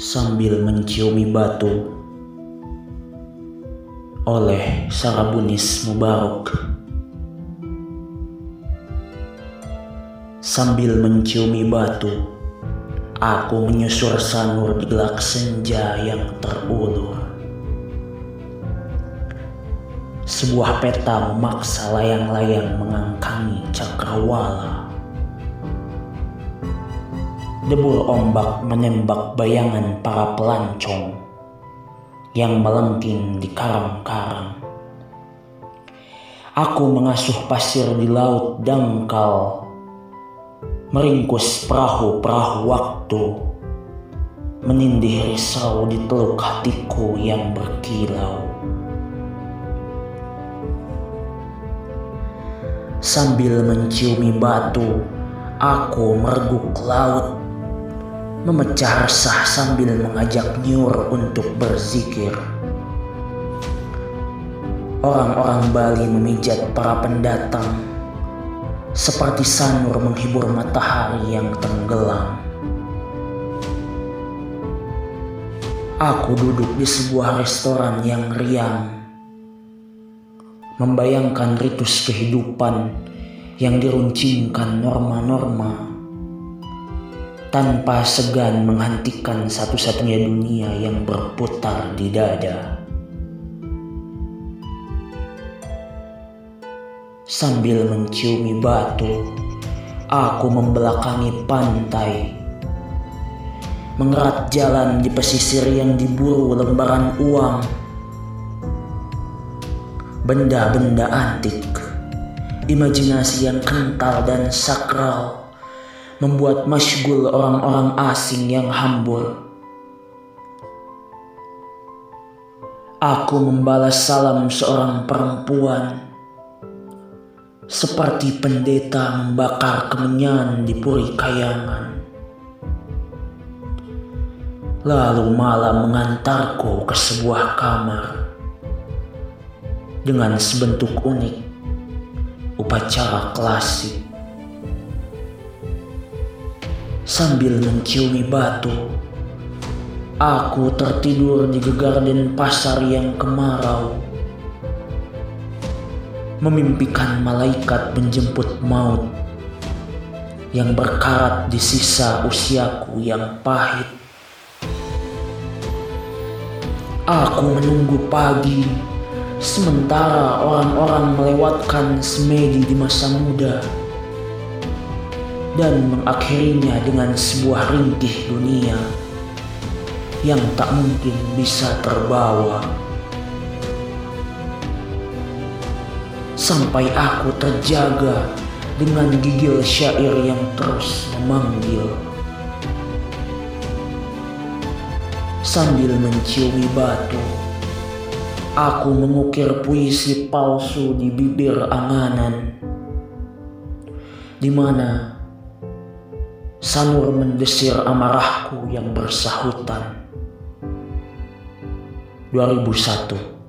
sambil menciumi batu oleh Sarabunis Mubarok. Sambil menciumi batu aku menyusur sanur di gelak senja yang terulur sebuah peta memaksa layang-layang mengangkangi cakrawala Debur ombak menembak bayangan para pelancong yang melengking di karang-karang. Aku mengasuh pasir di laut dangkal, meringkus perahu-perahu waktu, menindih risau di teluk hatiku yang berkilau. Sambil menciumi batu, aku merguk laut memecah resah sambil mengajak Nyur untuk berzikir. Orang-orang Bali memijat para pendatang seperti sanur menghibur matahari yang tenggelam. Aku duduk di sebuah restoran yang riang, membayangkan ritus kehidupan yang diruncingkan norma-norma tanpa segan menghentikan satu-satunya dunia yang berputar di dada. Sambil menciumi batu, aku membelakangi pantai, mengerat jalan di pesisir yang diburu lembaran uang, benda-benda antik, imajinasi yang kental dan sakral membuat masygul orang-orang asing yang hambur. Aku membalas salam seorang perempuan seperti pendeta membakar kemenyan di puri kayangan. Lalu malam mengantarku ke sebuah kamar dengan sebentuk unik upacara klasik sambil menciumi batu. Aku tertidur di gegar pasar yang kemarau. Memimpikan malaikat menjemput maut yang berkarat di sisa usiaku yang pahit. Aku menunggu pagi sementara orang-orang melewatkan semedi di masa muda dan mengakhirinya dengan sebuah ringkih dunia yang tak mungkin bisa terbawa. Sampai aku terjaga dengan gigil syair yang terus memanggil. Sambil menciumi batu, aku mengukir puisi palsu di bibir anganan, di mana Sanur mendesir amarahku yang bersahutan. 2001